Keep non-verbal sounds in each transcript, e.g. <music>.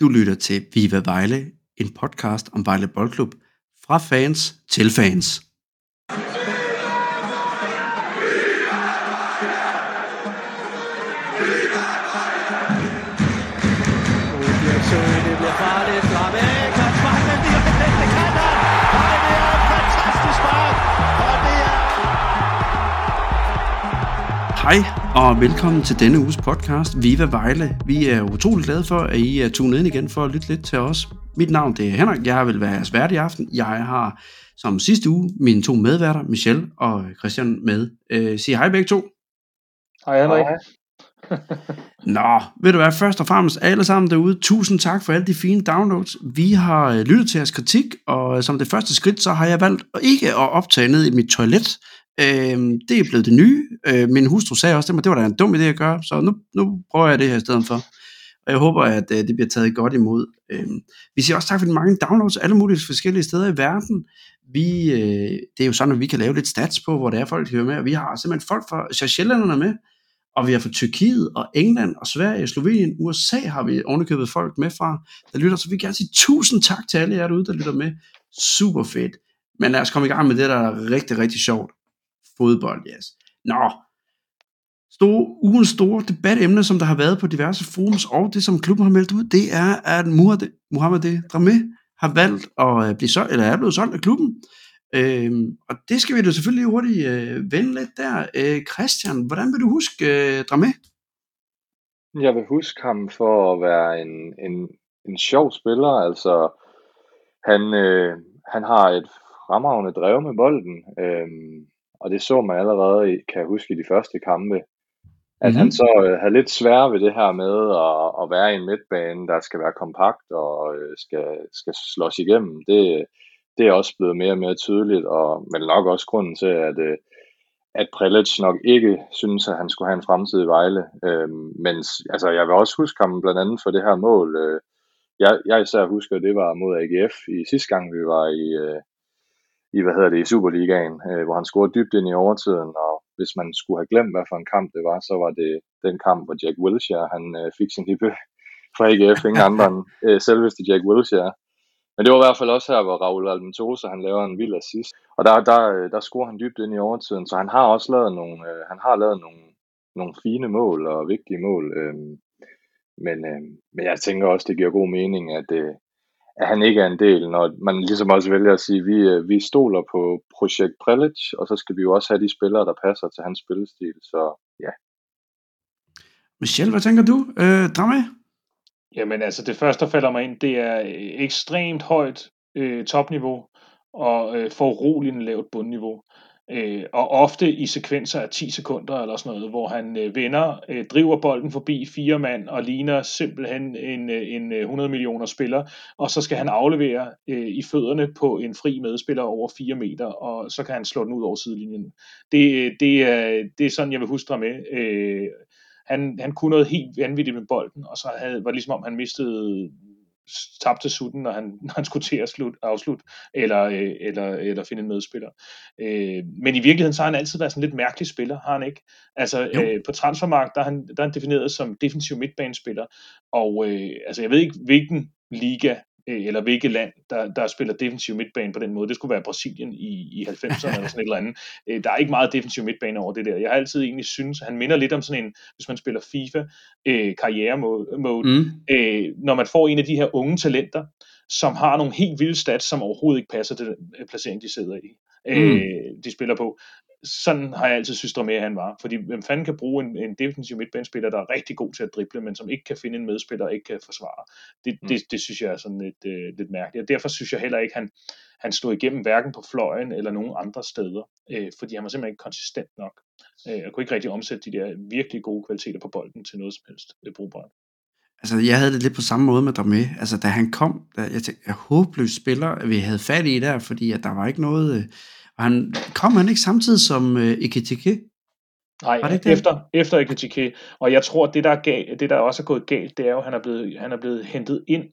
Du lytter til Viva Vejle, en podcast om Vejle Boldklub fra fans til fans. Hej og velkommen til denne uges podcast Viva Vejle. Vi er utrolig glade for, at I er tunet ind igen for at lytte lidt til os. Mit navn det er Henrik, jeg vil være jeres vært i aften. Jeg har som sidste uge mine to medværter, Michelle og Christian med. Øh, sig hej begge to. Hej Henrik. <laughs> Nå, ved du hvad, først og fremmest alle sammen derude, tusind tak for alle de fine downloads. Vi har øh, lyttet til jeres kritik, og øh, som det første skridt, så har jeg valgt ikke at optage ned i mit toilet. Øh, det er blevet det nye. Øh, min hustru sagde også, at det var da en dum idé at gøre, så nu, nu prøver jeg det her i stedet for. Og jeg håber, at øh, det bliver taget godt imod. Øh, vi siger også tak for de mange downloads alle mulige forskellige steder i verden. Vi, øh, det er jo sådan, at vi kan lave lidt stats på, hvor det er folk, der hører med, og vi har simpelthen folk fra Seychellerne med, og vi har fra Tyrkiet og England og Sverige, Slovenien, USA har vi ovenikøbet folk med fra, der lytter. Så vi vil gerne sige tusind tak til alle jer derude, der lytter med. Super fedt. Men lad os komme i gang med det, der er rigtig, rigtig sjovt. Fodbold, yes. Nå, store, ugens store debatemne, som der har været på diverse forums, og det, som klubben har meldt ud, det er, at Mohamed, Mohamed Dramé har valgt at øh, blive solgt, eller er blevet solgt af klubben. Øhm, og det skal vi da selvfølgelig hurtigt øh, vende lidt der. Øh, Christian, hvordan vil du huske øh, Dramé? Jeg vil huske ham for at være en, en, en sjov spiller. Altså, han, øh, han har et fremragende drev med bolden, øh, og det så man allerede, i, kan jeg huske, i de første kampe. At Mhm. han så øh, havde lidt svært ved det her med at, at være i en midtbane, der skal være kompakt og øh, skal, skal slås igennem. Det, det er også blevet mere og mere tydeligt, og men nok også grunden til, at, øh, at Prelic nok ikke synes, at han skulle have en fremtid i Vejle. Øh, men altså, jeg vil også huske ham blandt andet for det her mål. Øh, jeg, jeg især husker, at det var mod AGF i sidste gang, vi var i, øh, i hvad hedder det, i Superligaen, øh, hvor han scorede dybt ind i overtiden, og hvis man skulle have glemt, hvad for en kamp det var, så var det den kamp, hvor Jack Wilshere, han øh, fik sin debut <laughs> for AGF, ingen andre end øh, selveste Jack Wilshere. Men det var i hvert fald også her, hvor Raul Almentosa, han laver en vild assist. Og der, der, øh, der scorer han dybt ind i overtiden, så han har også lavet nogle, øh, han har lavet nogle, nogle fine mål og vigtige mål. Øh, men, øh, men jeg tænker også, det giver god mening, at, øh, at han ikke er en del, når man ligesom også vælger at sige, at vi, øh, vi stoler på projekt Prelic, og så skal vi jo også have de spillere, der passer til hans spillestil. Så ja, Michelle, hvad tænker du? Øh, Dramé? Jamen altså, det første, der falder mig ind, det er øh, ekstremt højt øh, topniveau og øh, foruroligende lavt bundniveau. Øh, og ofte i sekvenser af 10 sekunder eller sådan noget, hvor han øh, vender, øh, driver bolden forbi fire mand og ligner simpelthen en, øh, en øh, 100 millioner spiller, og så skal han aflevere øh, i fødderne på en fri medspiller over 4 meter, og så kan han slå den ud over sidelinjen. Det, øh, det, er, det er sådan, jeg vil huske dig med. Øh, han, han kunne noget helt vanvittigt med bolden, og så havde, var det ligesom om, han mistede tabte sutten, når han, <laughs> når han skulle til at slut, afslutte, eller, øh, eller, eller finde en medspiller. Øh, men i virkeligheden, så har han altid været sådan lidt mærkelig spiller, har han ikke? Altså, Jo. øh, på transfermarkt, der er, han, der er han defineret som defensiv midtbanespiller, og øh, altså, jeg ved ikke, hvilken liga eller hvilket land, der, der spiller defensiv midtbane på den måde. Det skulle være Brasilien i, i 90'erne eller sådan et eller andet. <laughs> Øh, der er ikke meget defensiv midtbane over det der. Jeg har altid egentlig synes, han minder lidt om sådan en, hvis man spiller FIFA, øh, karrieremode, mode, Mm. øh, når man får en af de her unge talenter, som har nogle helt vilde stats, som overhovedet ikke passer til den øh, placering, de sidder i, øh, de spiller på. Sådan har jeg altid synes, med, at han var. Fordi hvem fanden kan bruge en, en defensiv midtbanespiller, der er rigtig god til at drible, men som ikke kan finde en medspiller og ikke kan forsvare. Det, Mm. det, det synes jeg er sådan lidt, øh, lidt mærkeligt. Og derfor synes jeg heller ikke, han, han stod igennem hverken på fløjen eller nogen andre steder. Øh, fordi han var simpelthen ikke konsistent nok. Øh, jeg kunne ikke rigtig omsætte de der virkelig gode kvaliteter på bolden til noget som helst øh, brugbart. Altså, jeg havde det lidt på samme måde med Dramé. Altså, da han kom, da jeg tænkte, jeg håbløs spiller, vi havde fat i der, fordi at der var ikke noget... Øh, og han, kom han ikke samtidig som øh, Ekitike? Nej, Var det ikke det? efter, efter Ekitike. Og jeg tror, det der, er galt, det, der også er gået galt, det er jo, at han er blevet, han er blevet hentet ind,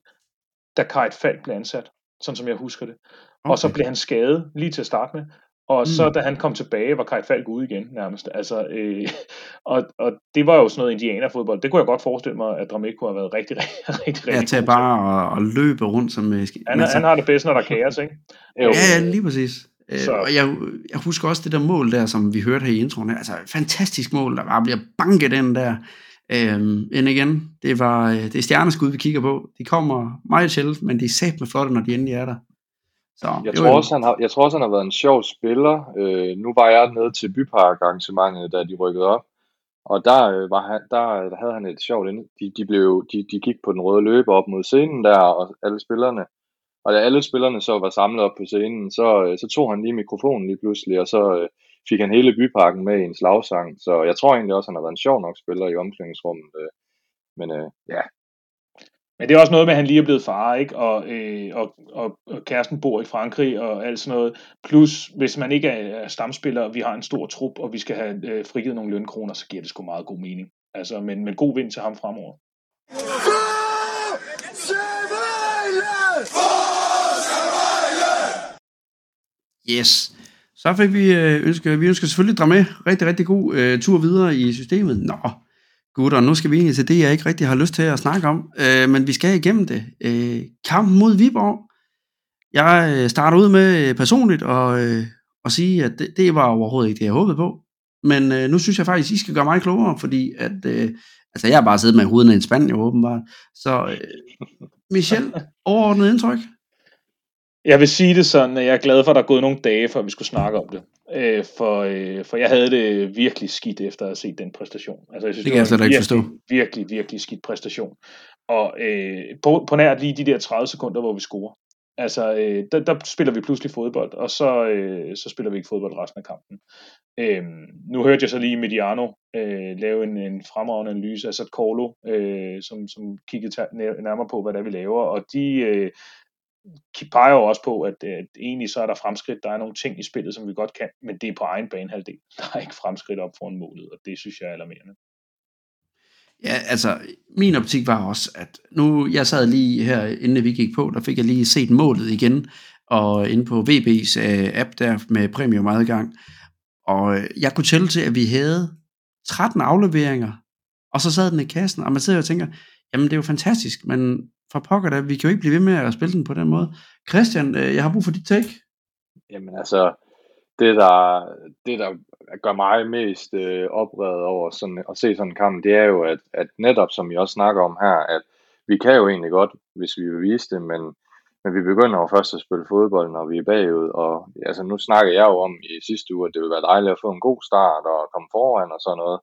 da Kajt Falk blev ansat, sådan som jeg husker det. Okay. Og så blev han skadet lige til at starte med. Og Mm. så da han kom tilbage, var Kai Falk ude igen nærmest. Altså, øh, <laughs> og, og det var jo sådan noget indianerfodbold. Det kunne jeg godt forestille mig, at Dramek kunne have været rigtig, <laughs> rigtig, rigtig, Ja, til bare at, at løbe rundt som... øh, Han, men så- han har det bedst, når der er kaos, ikke? Jo, Ja, ja, lige præcis. Så- Så. Og jeg, jeg husker også det der mål der, som vi hørte her i introen. her. Altså, fantastisk mål, der bare bliver banket den der. Øhm, end igen, det, var, øh, det er stjerneskud, vi kigger på. De kommer meget sjældent, men de er sat med flotte, når de endelig er der. Så, Jeg tror, en- også, han har, jeg tror også, han har været en sjov spiller. Øh, nu var jeg nede til bypark-arrangementet, da de rykkede op. Og der, øh, var han, der, der havde han et sjovt inde. De, de, blev, de, de gik på den røde løber op mod scenen der, og alle spillerne. Og da alle spillerne så var samlet op på scenen, så, øh, så tog han lige mikrofonen lige pludselig, og så øh, fik han hele byparken med i en slagsang. Så jeg tror egentlig også, han har været en sjov nok spiller i omklædningsrummet. Øh. Men øh, ja, Men det er også noget med, at han lige er blevet far, ikke? Og, øh, og, og, og kæresten bor i Frankrig og alt sådan noget. Plus, hvis man ikke er er stamspiller, og vi har en stor trup, og vi skal have øh, frigivet nogle lønkroner, så giver det sgu meget god mening. Altså, men, men god vind til ham fremover. Yes. Så fik vi øh, ønske, vi ønsker selvfølgelig Dramé rigtig, rigtig god øh, tur videre i systemet. Nå, gutter, nu skal vi egentlig til det, jeg ikke rigtig har lyst til at snakke om, øh, men vi skal igennem det. Øh, kampen mod Viborg. Jeg øh, starter ud med øh, personligt og, øh, at sige, at det, det var overhovedet ikke det, jeg håbede på. Men øh, nu synes jeg faktisk, I skal gøre mig klogere, fordi at, øh, altså jeg har bare siddet med hovedet i en spand, jo åbenbart. Så øh, Michel, overordnet indtryk? Jeg vil sige det sådan, at jeg er glad for, at der er gået nogle dage, før vi skulle snakke om det. Øh, for, øh, for jeg havde det virkelig skidt efter at have set den præstation. Altså, jeg synes, Det kan jeg var slet ikke virkelig, forstå. Virkelig, virkelig skidt præstation. Og øh, på, på nært lige de der 30 sekunder, hvor vi scorer. Altså, øh, der, der spiller vi pludselig fodbold, og så, øh, så spiller vi ikke fodbold resten af kampen. Øh, nu hørte jeg så lige Mediano øh, lave en, en fremragende analyse af Sat Corlo, øh, som, som kiggede nærmere på, hvad det er, vi laver, og de, øh, peger jo også på, at, øh, at egentlig så er der fremskridt, der er nogle ting i spillet, som vi godt kan, men det er på egen banehalvdel. <laughs> Der er ikke fremskridt op foran målet, og det synes jeg er alarmerende. Ja, altså, min optik var også, at nu, jeg sad lige her, inden vi gik på, der fik jeg lige set målet igen, og inde på VB's uh, øh, app der med premium adgang, og øh, jeg kunne tælle til, at vi havde 13 afleveringer, og så sad den i kassen, og man sidder og tænker, jamen det er jo fantastisk, men for pokker da, vi kan jo ikke blive ved med at spille den på den måde. Christian, øh, jeg har brug for dit take. Jamen altså, det der, det der gør mig mest øh, oprevet over sådan, at se sådan en kamp, det er jo, at, at netop som vi også snakker om her, at vi kan jo egentlig godt, hvis vi vil vise det, men, men vi begynder jo først at spille fodbold, når vi er bagud, og altså nu snakker jeg jo om i sidste uge, at det vil være dejligt at få en god start og komme foran og sådan noget,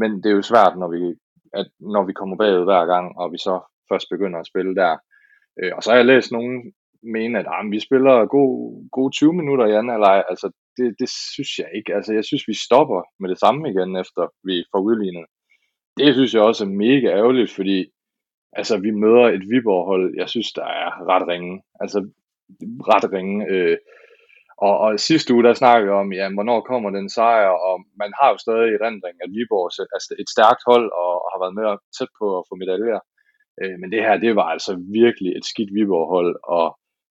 men det er jo svært, når vi, at, når vi kommer bagud hver gang, og vi så først begynder at spille der. Øh, og så har jeg læst nogen mene, at ah, vi spiller gode, gode 20 minutter i anden halvleg. Altså, det, det synes jeg ikke. Altså, jeg synes, vi stopper med det samme igen, efter vi får udlignet. Det synes jeg også er mega ærgerligt, fordi altså, vi møder et Viborg-hold, jeg synes, der er ret ringe. Altså, ret ringe. Øh, og, og sidste uge, der snakkede vi om, ja, hvornår kommer den sejr, og man har jo stadig i rendring, at Viborg er altså et stærkt hold, og har været med tæt på at få medaljer. Øh, men det her, det var altså virkelig et skidt Viborg-hold, og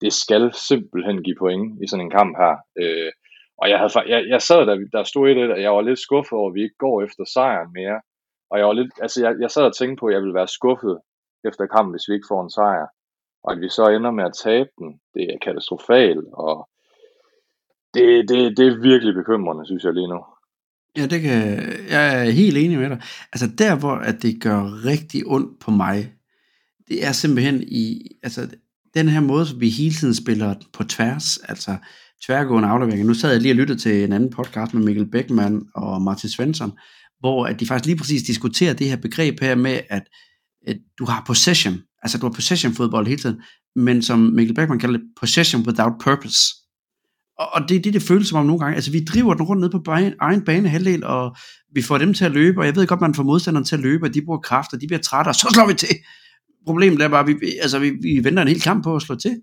det skal simpelthen give point i sådan en kamp her. Øh, og jeg, havde, jeg, jeg sad der, der stod i det, og jeg var lidt skuffet over, at vi ikke går efter sejren mere. Og jeg var lidt, altså jeg, jeg sad og tænkte på, at jeg ville være skuffet efter kampen, hvis vi ikke får en sejr. Og at vi så ender med at tabe den, det er katastrofalt, og det, det, det er virkelig bekymrende, synes jeg lige nu. Ja, det kan, jeg er helt enig med dig. Altså der, hvor at det gør rigtig ondt på mig, det er simpelthen i, altså den her måde, som vi hele tiden spiller på tværs, altså tværgående afleveringer. Nu sad jeg lige og lyttede til en anden podcast med Mikkel Beckmann og Martin Svensson, hvor at de faktisk lige præcis diskuterer det her begreb her med, at, at du har possession, altså du har possession fodbold hele tiden, men som Mikkel Beckmann kalder det, possession without purpose. Og, og det er det, det føles som om nogle gange. Altså, vi driver den rundt ned på bane, egen bane halvdel, og vi får dem til at løbe, og jeg ved godt, man får modstanderen til at løbe, og de bruger kræfter, de bliver trætte, og så slår vi til. Problemet er bare, at vi, altså, vi, vi venter en hel kamp på at slå til.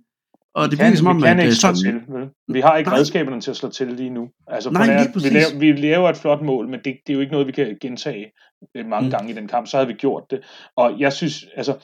Og det virker som om, vi kan at ikke øh, slå sådan, til. Vel? Vi har ikke Nej. redskaberne til at slå til lige nu. Altså, Nej, nær, vi, laver, vi laver et flot mål, men det, det er jo ikke noget, vi kan gentage øh, mange Mm. mm. gange i den kamp. Så havde vi gjort det. Og jeg synes, altså,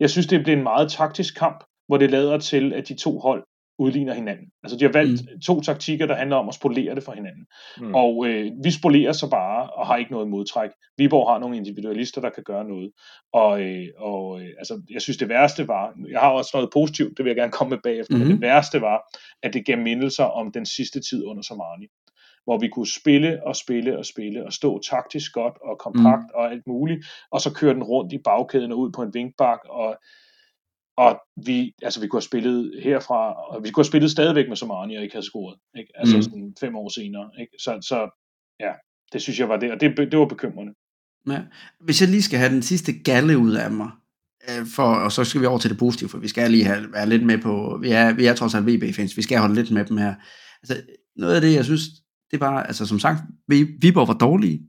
jeg synes det blev en meget taktisk kamp, hvor det lader til, at de to hold udligner hinanden. Altså de har valgt mm. to taktikker, der handler om at spolere det for hinanden. Mm. Og øh, vi spolerer så bare og har ikke noget modtræk. Viborg har nogle individualister, der kan gøre noget. Og, øh, og øh, altså, jeg synes det værste var, jeg har også noget positivt, det vil jeg gerne komme med bagefter, mm-hmm. men det værste var, at det gav mindelser om den sidste tid under Somani hvor vi kunne spille og spille og spille og stå taktisk godt og kompakt mm. og alt muligt, og så køre den rundt i bagkæden og ud på en vinkbak, og og vi, altså vi kunne have spillet herfra, og vi kunne have spillet stadigvæk med Somani og ikke have scoret, ikke? altså mm. sådan fem år senere. Ikke? Så, så ja, det synes jeg var det, og det, det var bekymrende. Ja. Hvis jeg lige skal have den sidste galle ud af mig, øh, for, og så skal vi over til det positive, for vi skal lige have, være lidt med på, vi er, vi er trods alt VB-fans, vi skal holde lidt med dem her. Altså, noget af det, jeg synes, det var, altså som sagt, vi, Viborg var dårlige,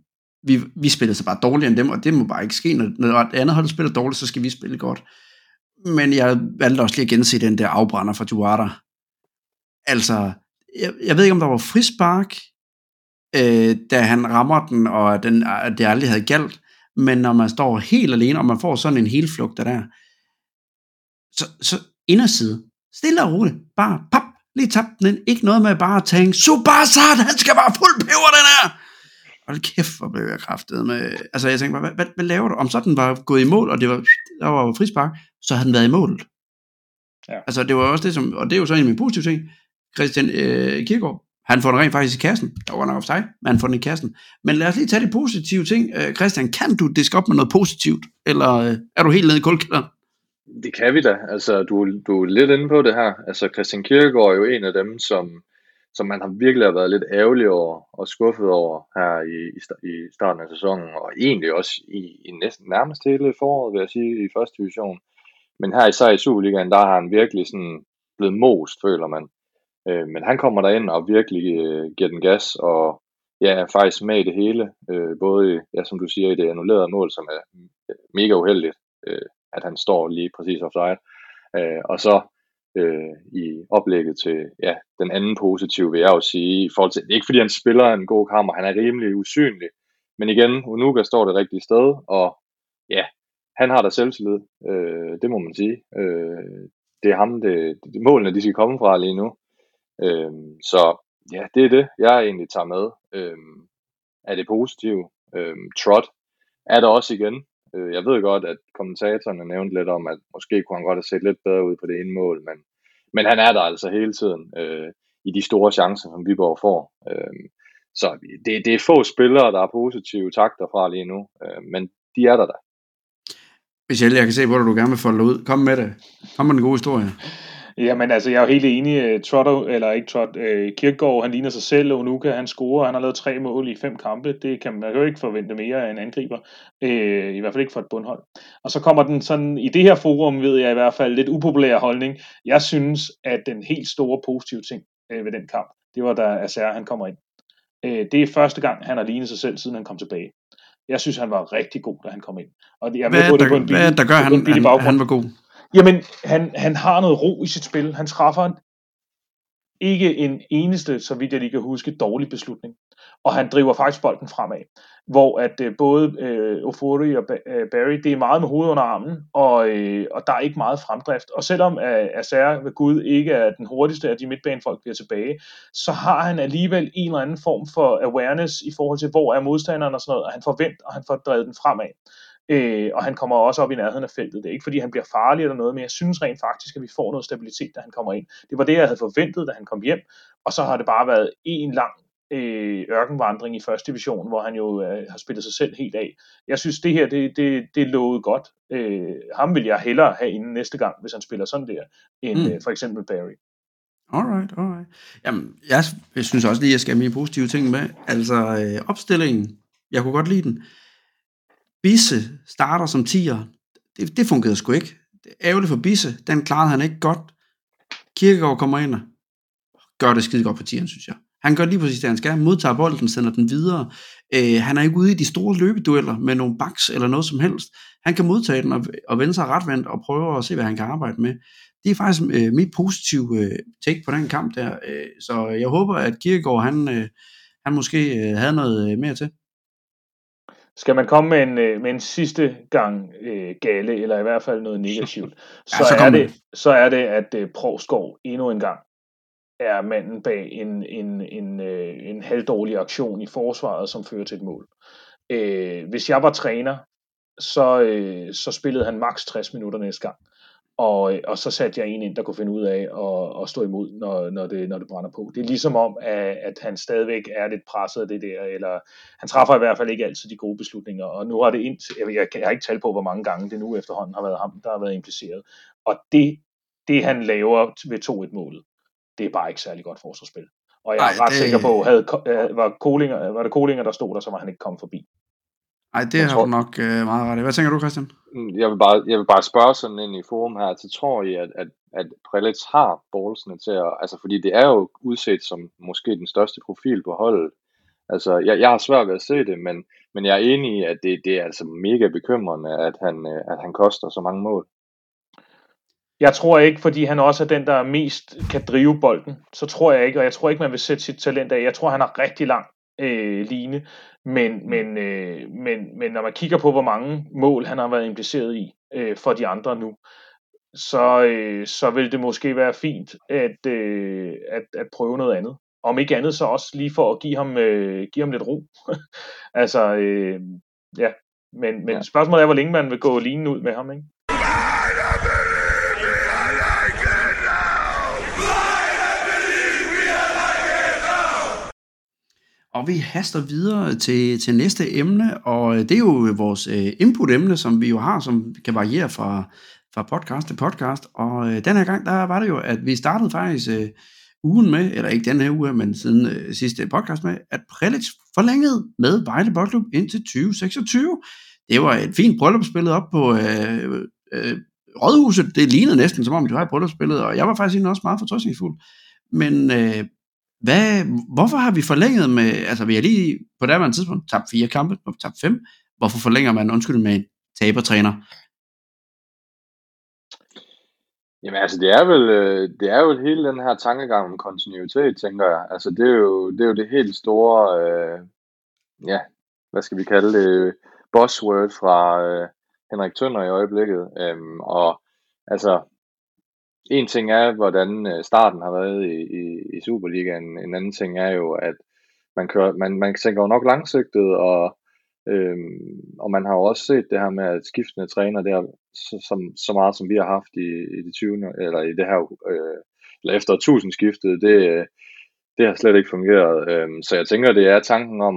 vi, vi spillede så bare dårligere end dem, og det må bare ikke ske, når, når et andet hold spiller dårligt, så skal vi spille godt men jeg valgte også lige at gense den der afbrænder for Duarte. Altså, jeg, jeg ved ikke, om der var frispark, øh, da han rammer den, og den, at det aldrig havde galt, men når man står helt alene, og man får sådan en helflugt der, så, så inderside, stille og roligt, bare pap, lige tab den ind, ikke noget med bare at tænke, Subasat, han skal bare fuld peber den her, hold kæft, hvor blev jeg kraftet med... Altså, jeg tænkte bare, hvad, hvad, hvad laver du? Om så den var gået i mål, og det var, der var frispark, så havde den været i målet. Ja. Altså, det var også det, som... Og det er jo så en af mine positive ting. Christian øh, Kiergaard, han får den rent faktisk i kassen. Der var nok offside, men han får den i kassen. Men lad os lige tage de positive ting. Øh, Christian, kan du diske op med noget positivt? Eller øh, er du helt nede i kulkælderen? Det kan vi da. Altså, du, du er lidt inde på det her. Altså, Christian Kierkegaard er jo en af dem, som som man har virkelig har været lidt ærgerlig over og skuffet over her i, i, i starten af sæsonen, og egentlig også i, i næsten nærmest hele foråret, vil jeg sige, i første division. Men her især i Superligaen, der har han virkelig sådan blevet most, føler man. Øh, men han kommer derind og virkelig øh, giver den gas, og ja, er faktisk med i det hele. Øh, både, ja, som du siger, i det annullerede mål, som er øh, mega uheldigt, øh, at han står lige præcis offside. Øh, og så øh, i oplægget til ja, den anden positive, vil jeg jo sige, i forhold til, ikke fordi han spiller en god kamp, han er rimelig usynlig, men igen, Unuka står det rigtige sted, og ja, han har da selvtillid, øh, det må man sige. Øh, det er ham, det, det, målene de skal komme fra lige nu. Øh, så ja, det er det, jeg egentlig tager med. Øh, er det positivt? Øh, Trot er der også igen. Øh, jeg ved godt, at kommentatorerne nævnte lidt om, at måske kunne han godt have set lidt bedre ud på det ene mål, men, men han er der altså hele tiden øh, i de store chancer, som Viborg får. Øh, så det, det er få spillere, der er positive takter fra lige nu, øh, men de er der da. Michelle, jeg kan se, hvor du gerne vil folde ud. Kom med det. Kom med en god historie. Jamen altså, jeg er jo helt enig. Øh, Trotto, eller ikke Trot, uh, Kirkegaard, han ligner sig selv, og Nuka, han scorer, han har lavet tre mål i fem kampe. Det kan man jo ikke forvente mere af en angriber. Uh, I hvert fald ikke for et bundhold. Og så kommer den sådan, i det her forum ved jeg i hvert fald, lidt upopulær holdning. Jeg synes, at den helt store positive ting uh, ved den kamp, det var da Acer, han kommer ind. Det er første gang, han har lignet sig selv, siden han kom tilbage. Jeg synes, han var rigtig god, da han kom ind. Og jeg hvad, det på en billig, hvad der gør, han, han, han var god? Jamen, han, han har noget ro i sit spil. Han træffer ikke en eneste, så vidt jeg lige kan huske, dårlig beslutning. Og han driver faktisk bolden fremad. Hvor at øh, både øh, Ofori og øh, Barry, det er meget med hovedet under armen, og, øh, og der er ikke meget fremdrift. Og selvom øh, Acer ved Gud ikke er den hurtigste af de midtbanefolk, bliver tilbage, så har han alligevel en eller anden form for awareness i forhold til, hvor er modstanderen og sådan noget, og han forventer, og han får drevet den fremad. Øh, og han kommer også op i nærheden af feltet. Det er ikke fordi, han bliver farlig eller noget, men jeg synes rent faktisk, at vi får noget stabilitet, da han kommer ind. Det var det, jeg havde forventet, da han kom hjem. Og så har det bare været en lang øh, ørkenvandring i første division, hvor han jo øh, har spillet sig selv helt af. Jeg synes, det her, det, det, det lovede godt. Øh, ham vil jeg hellere have inden næste gang, hvis han spiller sådan der, end mm. øh, for eksempel Barry. Alright, alright. Jamen, jeg, jeg synes også lige, at jeg skal have mine positive ting med. Altså, øh, opstillingen, jeg kunne godt lide den. Bisse starter som tiger. Det, det fungerede sgu ikke. Det er ærgerligt for Bisse. Den klarede han ikke godt. Kirkegaard kommer ind og gør det skide godt på tieren, synes jeg. Han gør lige præcis det, han skal. Modtager bolden, sender den videre. Øh, han er ikke ude i de store løbedueller med nogle baks eller noget som helst. Han kan modtage den og, og vende sig retvendt og prøve at se, hvad han kan arbejde med. Det er faktisk øh, mit positive øh, take på den kamp der. Øh, så jeg håber, at Kirkegaard, han, øh, han måske øh, havde noget øh, mere til. Skal man komme med en, øh, med en sidste gang øh, gale, eller i hvert fald noget negativt, så, <laughs> ja, så, er det, så er det, at øh, Provskov endnu en gang er manden bag en, en, en, øh, en halvdårlig aktion i forsvaret, som fører til et mål. Øh, hvis jeg var træner, så, øh, så spillede han maks 60 minutter næste gang. Og, og så satte jeg en ind, der kunne finde ud af at, at stå imod, når, når, det, når det brænder på. Det er ligesom om, at, at han stadigvæk er lidt presset af det der, eller han træffer i hvert fald ikke altid de gode beslutninger. Og nu har det ind, jeg, jeg, jeg har ikke talt på, hvor mange gange det nu efterhånden har været ham, der har været impliceret. Og det, det han laver ved 2-1-målet, det er bare ikke særlig godt forsvarsspil. Og jeg er Ej, ret det... sikker på, havde, var, Kolinger, var det Kolinger, der stod der, så var han ikke kommet forbi. Nej, det har tror... du nok øh, meget ret i. Hvad tænker du, Christian? Mm, jeg vil bare, jeg vil bare spørge sådan ind i forum her, så tror I, at, at, at Prelitz har ballsene til at, altså fordi det er jo udset som måske den største profil på holdet. Altså, jeg, jeg har svært ved at se det, men, men jeg er enig i, at det, det er altså mega bekymrende, at han, øh, at han koster så mange mål. Jeg tror ikke, fordi han også er den, der mest kan drive bolden, så tror jeg ikke, og jeg tror ikke, man vil sætte sit talent af. Jeg tror, han har rigtig lang øh, line, men, men, øh, men, men når man kigger på, hvor mange mål han har været impliceret i øh, for de andre nu, så, øh, så vil det måske være fint at, øh, at, at prøve noget andet. Om ikke andet så også lige for at give ham, øh, give ham lidt ro. <laughs> altså, øh, ja. Men, men ja. spørgsmålet er, hvor længe man vil gå lige ud med ham, ikke? Og vi haster videre til, til næste emne, og øh, det er jo vores øh, input-emne, som vi jo har, som kan variere fra, fra podcast til podcast. Og øh, den her gang, der var det jo, at vi startede faktisk uh, ugen med, eller ikke den her uge, men siden uh, sidste podcast med, at Prelic forlængede med Vejle Boldklub indtil 2026. Det var et fint bryllupsbillede op på uh, uh, Rådhuset. Det lignede næsten, som om de var et bryllupsbillede, og jeg var faktisk også meget fortrøstningsfuld. Men uh, hvad, hvorfor har vi forlænget med, altså vi har lige på det tidspunkt tabt fire kampe, og tabt fem. Hvorfor forlænger man, undskyld, med en tabertræner? Jamen altså, det er vel, øh, det er vel hele den her tankegang om kontinuitet, tænker jeg. Altså, det er jo det, er jo det helt store, øh, ja, hvad skal vi kalde det, buzzword fra øh, Henrik Tønder i øjeblikket. Øhm, og altså, en ting er, hvordan øh, starten har været i, i, i Superligaen. En anden ting er jo, at man, kører, man, man tænker jo nok langsigtet, og, øhm, og man har jo også set det her med, at skiftende træner der, som, så meget som vi har haft i, i det 20. eller i det her, øh, eller efter 1000 skiftet, det, øh, det har slet ikke fungeret. Øhm, så jeg tænker, det er tanken om,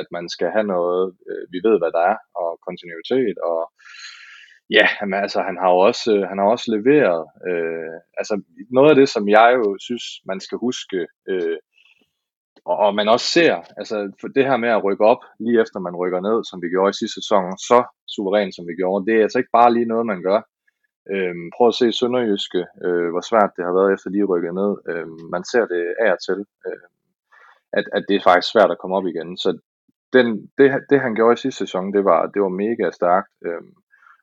at man skal have noget, øh, vi ved, hvad der er, og kontinuitet, og Ja, men altså, han har jo også, øh, han har også leveret. Øh, altså, noget af det, som jeg jo synes, man skal huske, øh, og, og man også ser, altså for det her med at rykke op, lige efter man rykker ned, som vi gjorde i sidste sæson, så suverænt som vi gjorde, det er altså ikke bare lige noget, man gør. Øh, prøv at se Sønderjyske, øh, hvor svært det har været efter de rykket ned. Øh, man ser det af og til, øh, at, at det er faktisk svært at komme op igen. Så den, det, det han gjorde i sidste sæson, det var, det var mega stærkt. Øh,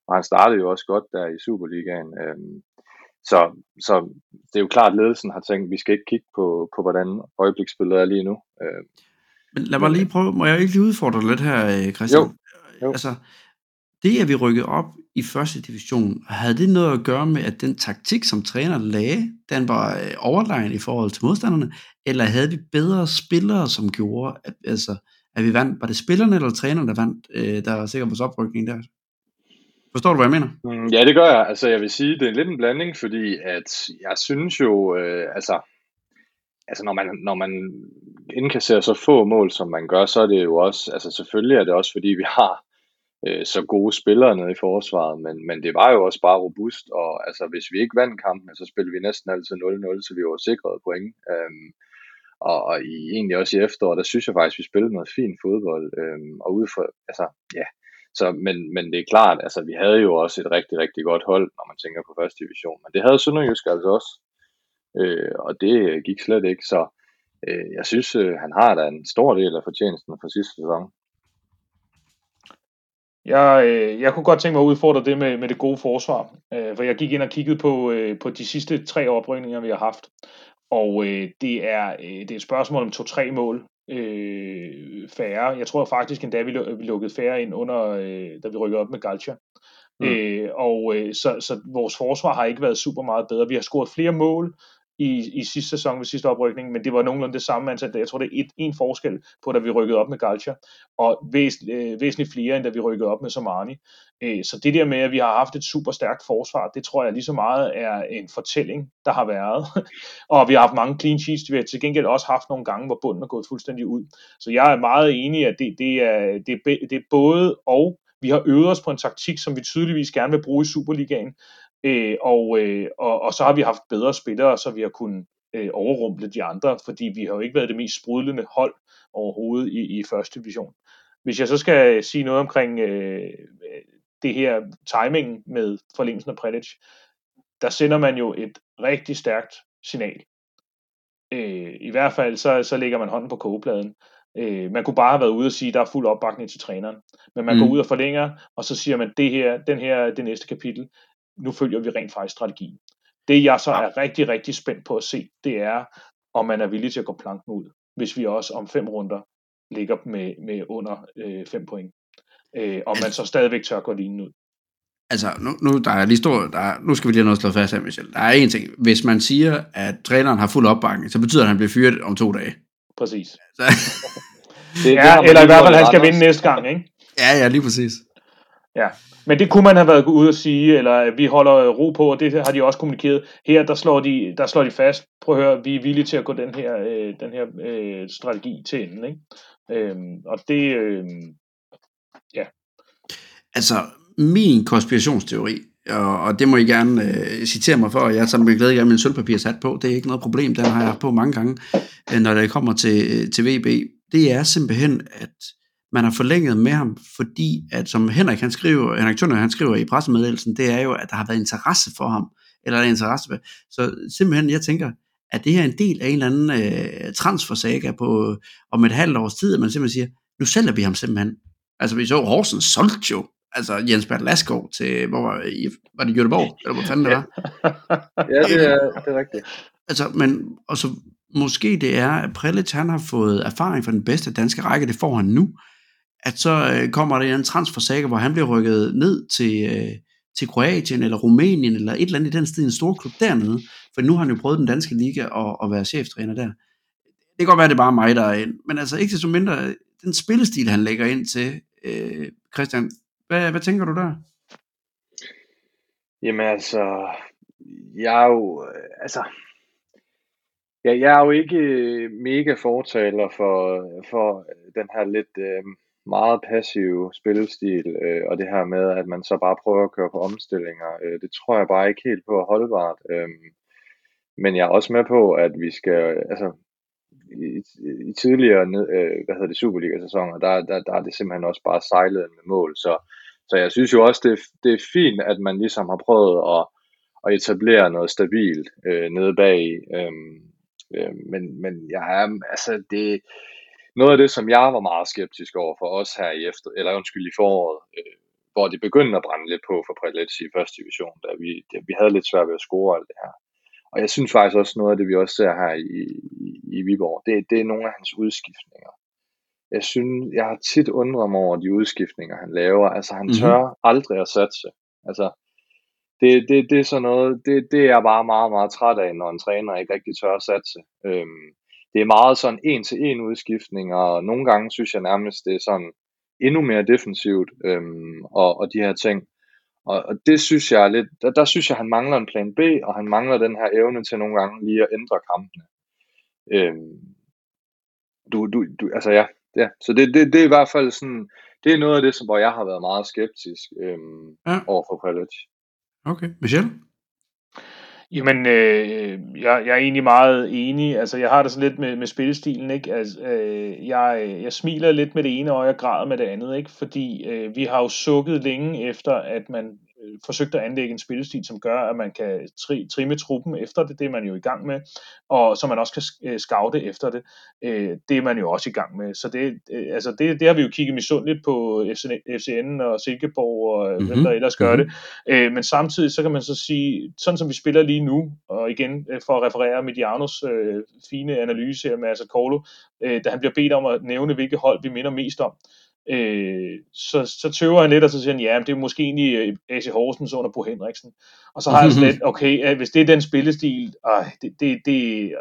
og han startede jo også godt der i Superligaen. Øhm, så, så det er jo klart, at ledelsen har tænkt, at vi skal ikke kigge på, på hvordan øjebliksspillet er lige nu. Øhm, men lad mig lige prøve, må jeg ikke lige udfordre lidt her, øh, Christian? Jo. jo. Altså, det at vi rykkede op i første division, havde det noget at gøre med, at den taktik, som træner lagde, den var øh, overlegen i forhold til modstanderne, eller havde vi bedre spillere, som gjorde, at, altså, at vi vandt? Var det spillerne eller trænerne, der vandt, øh, der var sikker vores oprykning der? Forstår du, hvad jeg mener? Mm, ja, det gør jeg. Altså, jeg vil sige, det er lidt en blanding, fordi at jeg synes jo, øh, altså, altså når, man, når man indkasserer så få mål, som man gør, så er det jo også, altså selvfølgelig er det også, fordi vi har øh, så gode spillere nede i forsvaret, men, men det var jo også bare robust, og altså, hvis vi ikke vandt kampen, så spillede vi næsten altid 0-0, så vi var sikret point. Øhm, og, og i, egentlig også i efteråret, der synes jeg faktisk, vi spillede noget fint fodbold, øhm, og ud for, altså, ja, så, men, men det er klart, altså vi havde jo også et rigtig, rigtig godt hold, når man tænker på første division. Men det havde Sønderjysk altså også. Øh, og det gik slet ikke, så øh, jeg synes, øh, han har da en stor del af fortjenesten for sidste sæson. Jeg, øh, jeg kunne godt tænke mig at udfordre det med, med det gode forsvar, øh, for jeg gik ind og kiggede på, øh, på de sidste tre oprykninger, vi har haft, og øh, det, er, øh, det er et spørgsmål om to-tre mål øh, færre. Jeg tror faktisk endda, vi, vi lukkede færre ind under, øh, da vi rykkede op med Galcha. Mm. Øh, og øh, så, så vores forsvar har ikke været super meget bedre. Vi har scoret flere mål, i, i sidste sæson ved sidste oprykning, men det var nogenlunde det samme antal. Jeg tror, det er et, en forskel på, da vi rykkede op med Galcha, og væs, øh, væsentligt flere, end da vi rykkede op med Somani. Øh, så det der med, at vi har haft et super stærkt forsvar, det tror jeg lige så meget er en fortælling, der har været. <laughs> og vi har haft mange clean sheets. Vi har til gengæld også haft nogle gange, hvor bunden er gået fuldstændig ud. Så jeg er meget enig, at det, det, er, det, er, det er både og. Vi har øvet os på en taktik, som vi tydeligvis gerne vil bruge i Superligaen, øh, og, øh, og, og så har vi haft bedre spillere, så vi har kunnet øh, overrumple de andre, fordi vi har jo ikke været det mest sprudlende hold overhovedet i, i første division. Hvis jeg så skal sige noget omkring øh, det her timing med forlængelsen af Predic, der sender man jo et rigtig stærkt signal. Øh, I hvert fald så, så lægger man hånden på kogepladen. Øh, man kunne bare have været ude og sige, at der er fuld opbakning til træneren. Men man mm. går ud og forlænger, og så siger man, det her, den her det næste kapitel, nu følger vi rent faktisk strategien. Det jeg så er rigtig, rigtig spændt på at se, det er, om man er villig til at gå planken ud, hvis vi også om fem runder ligger med, med under øh, fem point. Øh, om man så stadigvæk tør gå lignende ud. Altså, nu, nu, der er lige stor, der er, nu skal vi lige have noget slået fast her, Michel. Der er en ting. Hvis man siger, at træneren har fuld opbakning, så betyder det, at han bliver fyret om to dage. Præcis. Så, <laughs> det, ja, det eller i hvert fald, han skal vinde næste gang, ikke? Ja, ja, lige præcis. Ja, men det kunne man have været ude og sige, eller øh, vi holder øh, ro på, og det har de også kommunikeret. Her, der slår de, der slår de fast, prøv at høre, vi er villige til at gå den her, øh, den her øh, strategi til enden, ikke? Øhm, og det, øh, ja. Altså, min konspirationsteori, og, og det må I gerne øh, citere mig for, jeg tager med glæde gerne min sølvpapir sat på, det er ikke noget problem, den har jeg haft på mange gange, øh, når det kommer til, øh, til VB. Det er simpelthen, at man har forlænget med ham, fordi at som Henrik, han skriver, Henrik Tønder, han skriver i pressemeddelelsen, det er jo, at der har været interesse for ham, eller der er interesse. Så simpelthen, jeg tænker, at det her er en del af en eller anden øh, transfersaga på, om et halvt års tid, at man simpelthen siger, nu sælger vi ham simpelthen. Altså vi så, Horsens solgte jo altså Jens Bert Laskov til, hvor var, i, var det Göteborg, eller hvor fanden det var? <laughs> ja, det er, det er rigtigt. Altså, men, og så måske det er, at Prelic, han har fået erfaring fra den bedste danske række, det får han nu, at så øh, kommer der en transfersaga, hvor han bliver rykket ned til, øh, til Kroatien eller Rumænien eller et eller andet i den sted, en stor klub dernede, for nu har han jo prøvet den danske liga og, at være cheftræner der. Det kan godt være, det er bare mig, der er ind, men altså ikke så mindre, øh, den spillestil, han lægger ind til, øh, Christian, hvad, hvad tænker du der? Jamen altså, jeg er jo, øh, altså, jeg, jeg er jo ikke øh, mega fortaler for, for den her lidt øh, meget passive spillestil, øh, og det her med, at man så bare prøver at køre på omstillinger. Øh, det tror jeg bare ikke helt på er holdbart. Øh, men jeg er også med på, at vi skal, altså, i, i tidligere øh, hvad hedder det, Superliga-sæsoner, der, der, der er det simpelthen også bare sejlet med mål. Så, så jeg synes jo også, det, det er fint, at man ligesom har prøvet at, at etablere noget stabilt øh, nede bag. Øh, øh, men, men jeg er, altså det, noget af det, som jeg var meget skeptisk over for os her i efter, eller undskyld i foråret, øh, hvor det begyndte at brænde lidt på for Prelets i første division, da vi, da vi havde lidt svært ved at score alt det her. Og jeg synes faktisk også noget af det, vi også ser her i, i, i Viborg, det, det er nogle af hans udskiftninger. Jeg synes, jeg har tit undret mig over de udskiftninger, han laver. Altså, han mm-hmm. tør aldrig at satse. Altså, det, det, det er sådan noget, det, det er jeg bare meget, meget træt af, når en træner ikke rigtig tør at satse. Øhm, det er meget sådan en til en udskiftning, og nogle gange synes jeg nærmest, det er sådan endnu mere defensivt, øhm, og, og de her ting. Og, og det synes jeg er lidt, der, der synes jeg, han mangler en plan B, og han mangler den her evne til nogle gange lige at ændre kampene. Øhm, du, du, du, altså ja, ja. så det, det, det er i hvert fald sådan, det er noget af det, som, hvor jeg har været meget skeptisk øhm, ja. over for College. Okay, Michel? Jamen, øh, jeg, jeg er egentlig meget enig. Altså, jeg har det sådan lidt med, med spillestilen, ikke? Altså, øh, jeg, jeg smiler lidt med det ene øje og græder med det andet, ikke? Fordi øh, vi har jo sukket længe efter, at man øh, forsøgt at anlægge en spillestil, som gør, at man kan tri, trimme truppen efter det, det er man jo i gang med, og så man også kan øh, scoute efter det, øh, det er man jo også i gang med. Så det, øh, altså det, det har vi jo kigget misundeligt på FCN og Silkeborg og mm-hmm. hvem der ellers gør mm-hmm. det. Øh, men samtidig så kan man så sige, sådan som vi spiller lige nu, og igen øh, for at referere Medianos øh, fine analyse her med Asa Kolo, øh, da han bliver bedt om at nævne, hvilke hold vi minder mest om, øh, så, så tøver han lidt, og så siger han, ja, det er måske egentlig øh, AC Horsens under Bo Henriksen. Og så har jeg sådan lidt, <laughs> okay, hvis det er den spillestil, øh, det, det, det,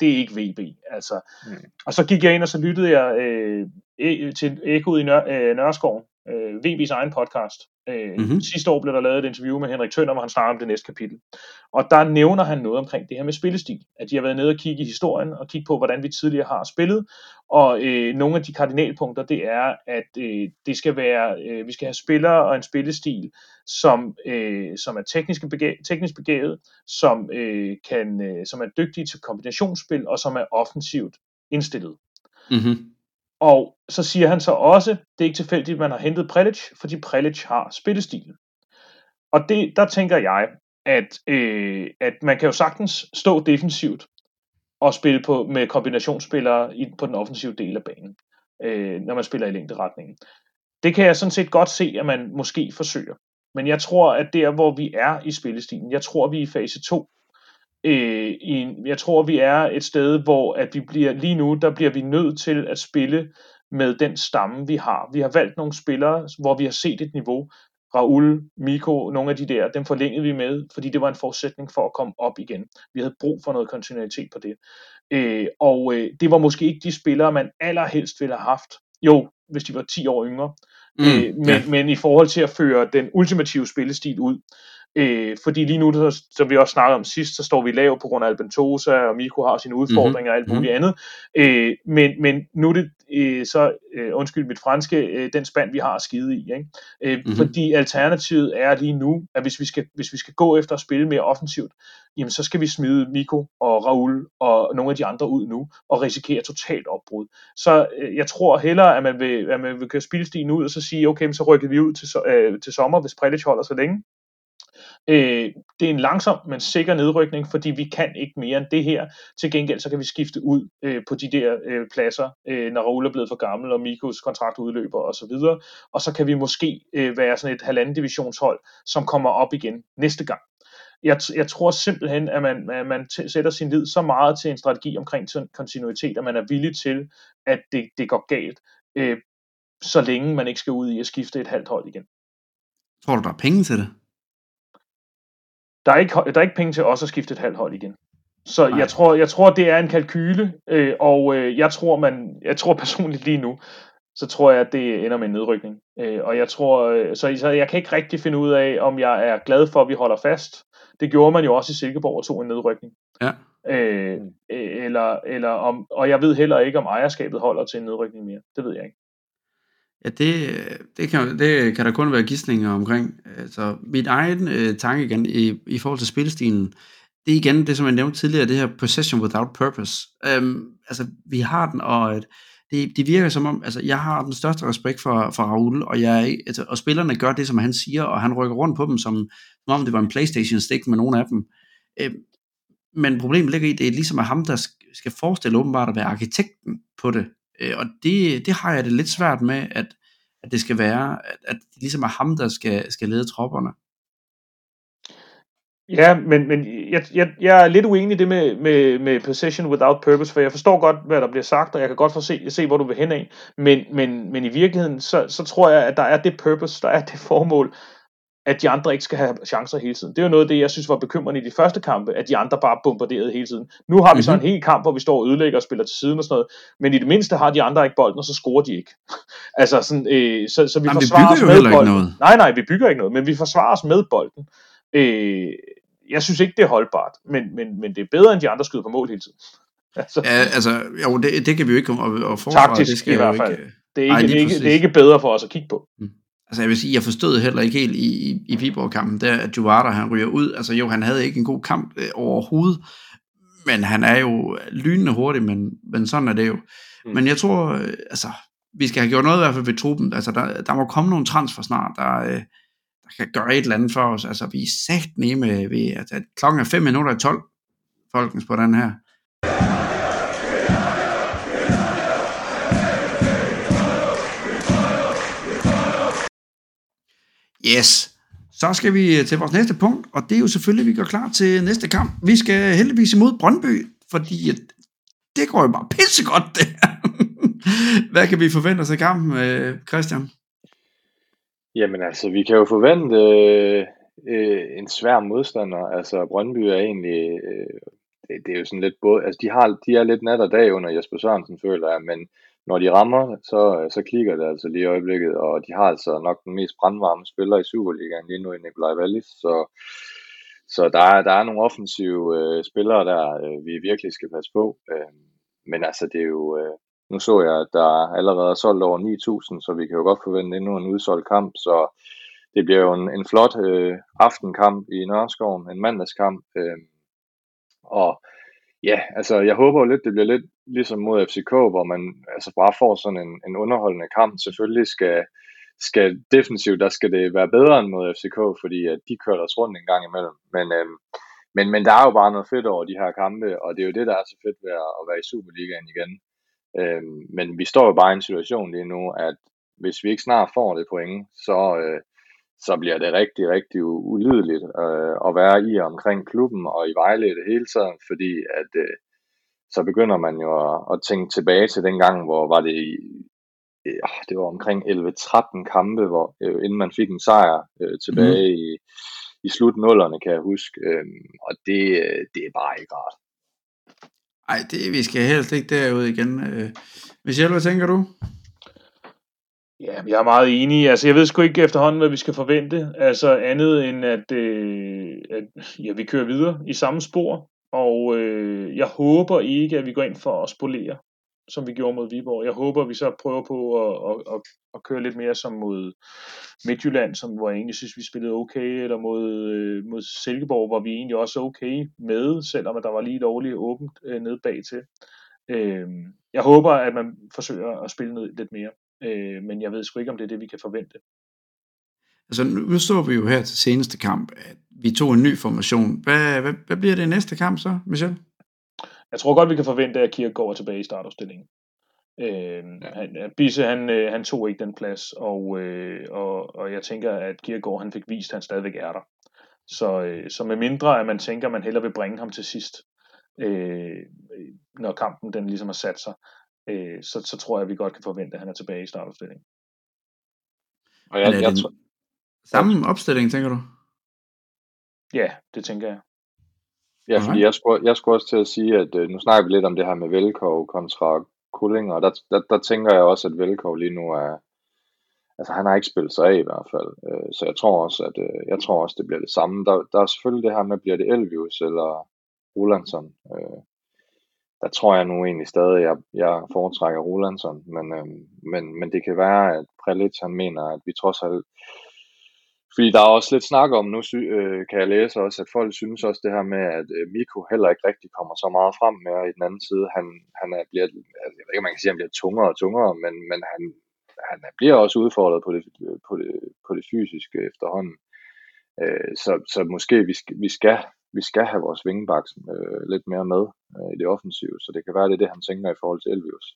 det er ikke VB. Altså. Mm. Og så gik jeg ind, og så lyttede jeg øh, e, til Ekoet i Nør, øh, Nørreskoven, øh, VB's egen podcast. Øh, mm-hmm. Sidste år blev der lavet et interview med Henrik Tønder, hvor han snakker om det næste kapitel. Og der nævner han noget omkring det her med spillestil. At de har været nede og kigge i historien, og kigge på, hvordan vi tidligere har spillet. Og øh, nogle af de kardinalpunkter, det er, at øh, det skal være, øh, vi skal have spillere og en spillestil, som, øh, som er teknisk, begæ- teknisk begavet, som, øh, kan, øh, som er dygtige til kombinationsspil, og som er offensivt indstillet. Mm-hmm. Og så siger han så også, det er ikke tilfældigt, at man har hentet Prelic, fordi Prelic har spillestilen. Og det, der tænker jeg, at, øh, at man kan jo sagtens stå defensivt og spille på, med kombinationsspillere i, på den offensive del af banen, øh, når man spiller i længderetningen. Det kan jeg sådan set godt se, at man måske forsøger. Men jeg tror, at der, hvor vi er i spillestilen, jeg tror, vi i fase 2, øh, i en, jeg tror, vi er et sted, hvor at vi bliver lige nu, der bliver vi nødt til at spille med den stamme, vi har. Vi har valgt nogle spillere, hvor vi har set et niveau. Raul, Miko, nogle af de der, dem forlængede vi med, fordi det var en forudsætning for at komme op igen. Vi havde brug for noget kontinuitet på det. Øh, og øh, det var måske ikke de spillere, man allerhelst ville have haft. Jo, hvis de var 10 år yngre. Mm, øh, men, ja. men i forhold til at føre den ultimative spillestil ud, Øh, fordi lige nu, som vi også snakkede om sidst, så står vi lav på grund af Albentosa, og Miko har sine udfordringer mm-hmm. og alt muligt mm-hmm. andet. Øh, men, men nu er det øh, så, øh, undskyld mit franske, øh, den spand, vi har skide i. Ikke? Øh, mm-hmm. Fordi alternativet er lige nu, at hvis vi, skal, hvis vi skal gå efter at spille mere offensivt, jamen så skal vi smide Miko og Raul og nogle af de andre ud nu, og risikere totalt opbrud. Så øh, jeg tror hellere, at man vil, at man vil køre spilstigen ud, og så sige, okay, så rykker vi ud til, øh, til sommer, hvis Predic holder så længe. Øh, det er en langsom, men sikker nedrykning, fordi vi kan ikke mere end det her. Til gengæld så kan vi skifte ud øh, på de der øh, pladser, øh, når Raul er blevet for gammel, og Mikos kontrakt udløber osv. Og, så videre. og så kan vi måske øh, være sådan et halvanden divisionshold, som kommer op igen næste gang. Jeg, jeg tror simpelthen, at man, at man t- sætter sin lid så meget til en strategi omkring kontinuitet, at man er villig til, at det, det går galt, øh, så længe man ikke skal ud i at skifte et halvt hold igen. Tror du, der er penge til det? Der er ikke, der er ikke penge til også at skifte et halvt hold igen. Så jeg tror, jeg tror, det er en kalkyle, øh, og øh, jeg tror, man, jeg tror <laughs> personligt lige nu, så tror jeg, at det ender med en nedrykning. Øh, og jeg tror, øh, så, så jeg kan ikke rigtig finde ud af, om jeg er glad for, at vi holder fast. Det gjorde man jo også i Silkeborg og tog en nedrykning. Ja. Øh, øh eller, eller om, og jeg ved heller ikke, om ejerskabet holder til en nedrykning mere. Det ved jeg ikke. Ja, det, det, kan, det kan der kun være gidsninger omkring. Altså, mit egen øh, tanke igen i, i forhold til spilstilen, det er igen det, som jeg nævnte tidligere, det her possession without purpose. Øhm, altså, vi har den, og det, det virker som om, altså, jeg har den største respekt for, for Raul, og, jeg, altså, og spillerne gør det, som han siger, og han rykker rundt på dem, som, som om det var en Playstation-stik med nogle af dem. Øhm, men problemet ligger i, det er ligesom at ham, der skal forestille åbenbart at være arkitekten på det. Øh, og det, det har jeg det lidt svært med, at, at det skal være, at, at det ligesom er ham, der skal, skal lede tropperne. Ja, men, men jeg, jeg, jeg er lidt uenig i det med, med, med possession without purpose, for jeg forstår godt, hvad der bliver sagt, og jeg kan godt få se, se hvor du vil hen af, men, men, men i virkeligheden, så, så tror jeg, at der er det purpose, der er det formål, at de andre ikke skal have chancer hele tiden. Det er jo noget af det, jeg synes var bekymrende i de første kampe, at de andre bare bombarderede hele tiden. Nu har vi mm-hmm. så en hel kamp, hvor vi står og ødelægger og spiller til siden og sådan noget, men i det mindste har de andre ikke bolden, og så scorer de ikke. <laughs> altså sådan, øh, så, så vi Jamen, forsvarer vi os med bolden. Noget. Nej, nej, vi bygger ikke noget, men vi forsvarer os med bolden. Øh, jeg synes ikke, det er holdbart, men, men, men det er bedre, end de andre skyder på mål hele tiden. <laughs> altså, ja, altså, jo, det, det kan vi jo ikke komme og, og forsvare. Taktisk det skal i hvert fald. Ikke, det, er ikke, Ej, det, er ikke, det er ikke bedre for os at kigge på. Mm. Altså jeg vil sige, jeg forstod heller ikke helt i, i, i Viborg-kampen, der at Juvata han ryger ud. Altså jo, han havde ikke en god kamp øh, overhovedet, men han er jo lynende hurtig, men, men sådan er det jo. Mm. Men jeg tror, øh, altså, vi skal have gjort noget i hvert fald ved truppen. Altså der, der må komme nogle transfer snart, der, øh, der kan gøre et eller andet for os. Altså vi er sagt nemme ved, at klokken er 5 minutter i 12, folkens, på den her. Yes. Så skal vi øh, til vores næste punkt, og det er jo selvfølgelig, at vi går klar til næste kamp. Vi skal heldigvis imod Brøndby, fordi øh, det går jo bare pissegodt, det her. <laughs> Hvad kan vi forvente os af kampen, øh, Christian? Jamen altså, vi kan jo forvente øh, øh, en svær modstander. Altså, Brøndby er egentlig... Øh, det, det er jo sådan lidt både... Altså, de, har, de er lidt nat og dag under Jesper Sørensen, føler jeg, men når de rammer, så, øh, så klikker det altså lige i øjeblikket, og de har altså nok den mest brandvarme spiller i Superligaen lige nu i Nikolaj Wallis, så, så der, er, der er nogle offensive øh, spillere der, øh, vi virkelig skal passe på. Øh, men altså, det er jo... Øh, nu så jeg, at der allerede er solgt over 9.000, så vi kan jo godt forvente endnu en udsolgt kamp, så det bliver jo en, en flot øh, aftenkamp i Nørreskoven, en mandagskamp. Øh, og ja, altså jeg håber jo lidt, det bliver lidt ligesom mod FCK, hvor man altså bare får sådan en, en underholdende kamp. Selvfølgelig skal, skal defensivt, der skal det være bedre end mod FCK, fordi at de kører os rundt en gang imellem. Men, øhm, men, men der er jo bare noget fedt over de her kampe, og det er jo det, der er så fedt ved at være i Superligaen igen. Øhm, men vi står jo bare i en situation lige nu, at hvis vi ikke snart får det point, så, øh, så bliver det rigtig, rigtig ulideligt øh, at være i omkring klubben og i Vejle det hele taget, fordi at øh, så begynder man jo at, at tænke tilbage til den gang, hvor var det i, øh, det var omkring 11-13 kampe, hvor, øh, inden man fik en sejr øh, tilbage mm. i, i slut nullerne, kan jeg huske, øh, og det, øh, det er bare ikke rart. Ej, det, vi skal helst ikke derud igen. Øh, Michelle, hvad tænker du? Ja, jeg er meget enig. Altså, jeg ved sgu ikke efterhånden, hvad vi skal forvente. Altså, andet end at, øh, at ja, vi kører videre i samme spor. Og øh, jeg håber ikke, at vi går ind for at spolere som vi gjorde mod Viborg. Jeg håber, vi så prøver på at, at, at, at køre lidt mere som mod Midtjylland, som, hvor jeg egentlig synes, vi spillede okay, eller mod, øh, mod Silkeborg, hvor vi egentlig også er okay med, selvom der var lige dårligt åbent øh, nede bagtil. Øh, jeg håber, at man forsøger at spille noget lidt mere, øh, men jeg ved sgu ikke, om det er det, vi kan forvente. Altså, nu står vi jo her til seneste kamp, at vi tog en ny formation. Hvad, hvad, hvad bliver det næste kamp så, Michel? Jeg tror godt, vi kan forvente, at Kirk går tilbage i startopstillingen. Øh, ja. han, Bisse, han, øh, han tog ikke den plads, og, øh, og, og jeg tænker, at Kierkegaard han fik vist, at han stadigvæk er der. Så, øh, så med mindre, at man tænker, at man hellere vil bringe ham til sidst, øh, når kampen den ligesom har sat sig, øh, så, så tror jeg, at vi godt kan forvente, at han er tilbage i startopstillingen. Og jeg, jeg, jeg tror... Samme opstilling, tænker du? Ja, det tænker jeg. Ja, fordi jeg skulle, jeg skulle også til at sige, at øh, nu snakker vi lidt om det her med Velkov kontra Kulling, og der, der, der tænker jeg også, at Velkov lige nu er, altså han har ikke spillet sig af i hvert fald, øh, så jeg tror også, at øh, jeg tror også, det bliver det samme. Der, der er selvfølgelig det her med, bliver det Elvius eller Rolandsson. Øh, der tror jeg nu egentlig stadig, at jeg, jeg foretrækker Rolandsson, men, øh, men, men det kan være, at Prelitz han mener, at vi trods alt fordi der er også lidt snak om, nu øh, kan jeg læse også, at folk synes også det her med, at øh, Miko heller ikke rigtig kommer så meget frem med i den anden side. Han, han er, bliver, altså, jeg ved ikke, om man kan sige, at han bliver tungere og tungere, men, men han, han bliver også udfordret på det, på det, på det fysiske efterhånden. Øh, så, så måske vi skal, vi skal, vi skal have vores vingebaks øh, lidt mere med øh, i det offensive, så det kan være, det er det, han tænker i forhold til Elvius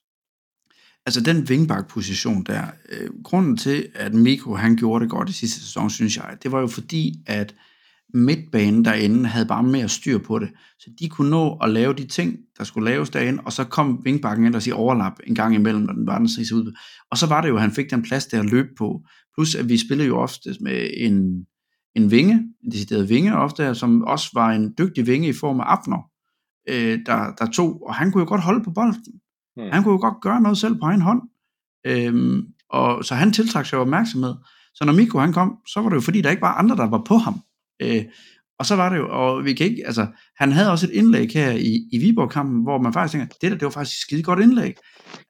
altså den vingbak-position der, øh, grunden til, at Mikko han gjorde det godt i sidste sæson, synes jeg, det var jo fordi, at midtbanen derinde havde bare mere styr på det. Så de kunne nå at lave de ting, der skulle laves derinde, og så kom vingbakken ind og sige overlap en gang imellem, når den var den ud. Og så var det jo, at han fik den plads der at løbe på. Plus at vi spillede jo ofte med en, en vinge, en decideret vinge ofte, som også var en dygtig vinge i form af Afner, øh, der, der tog, og han kunne jo godt holde på bolden. Mm. Han kunne jo godt gøre noget selv på egen hånd. Øhm, og, så han tiltrak sig opmærksomhed. Så når Mikko han kom, så var det jo fordi, der ikke var andre, der var på ham. Øh, og så var det jo, og vi kan ikke, altså, han havde også et indlæg her i, i Viborg-kampen, hvor man faktisk tænker, det der, det var faktisk et skide godt indlæg.